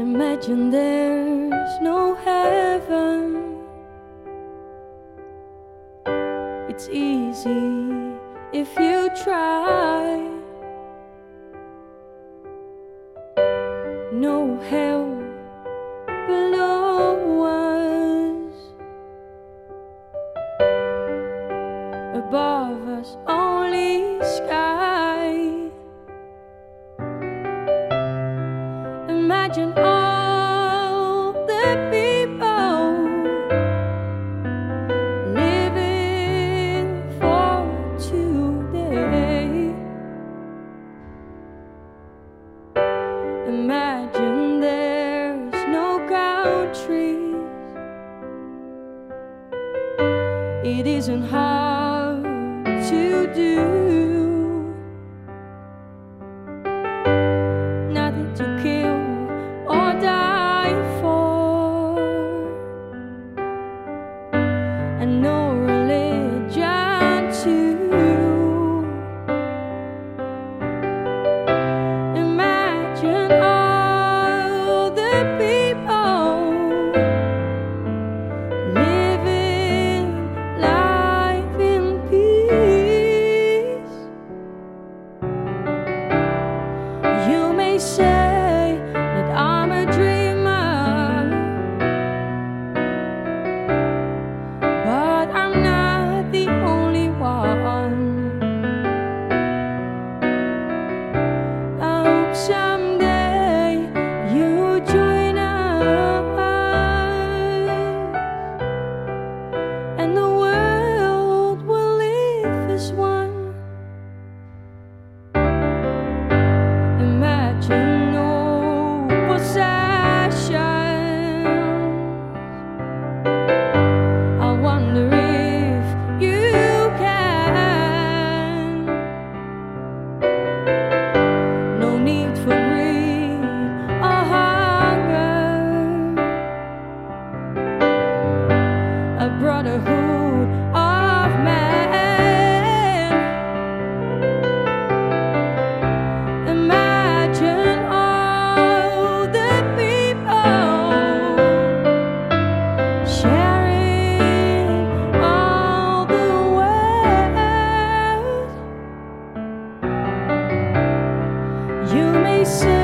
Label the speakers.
Speaker 1: Imagine there's no heaven. It's easy if you try. No hell below. imagine all the people living for today. Imagine there's no countries. It isn't hard to do. I know place.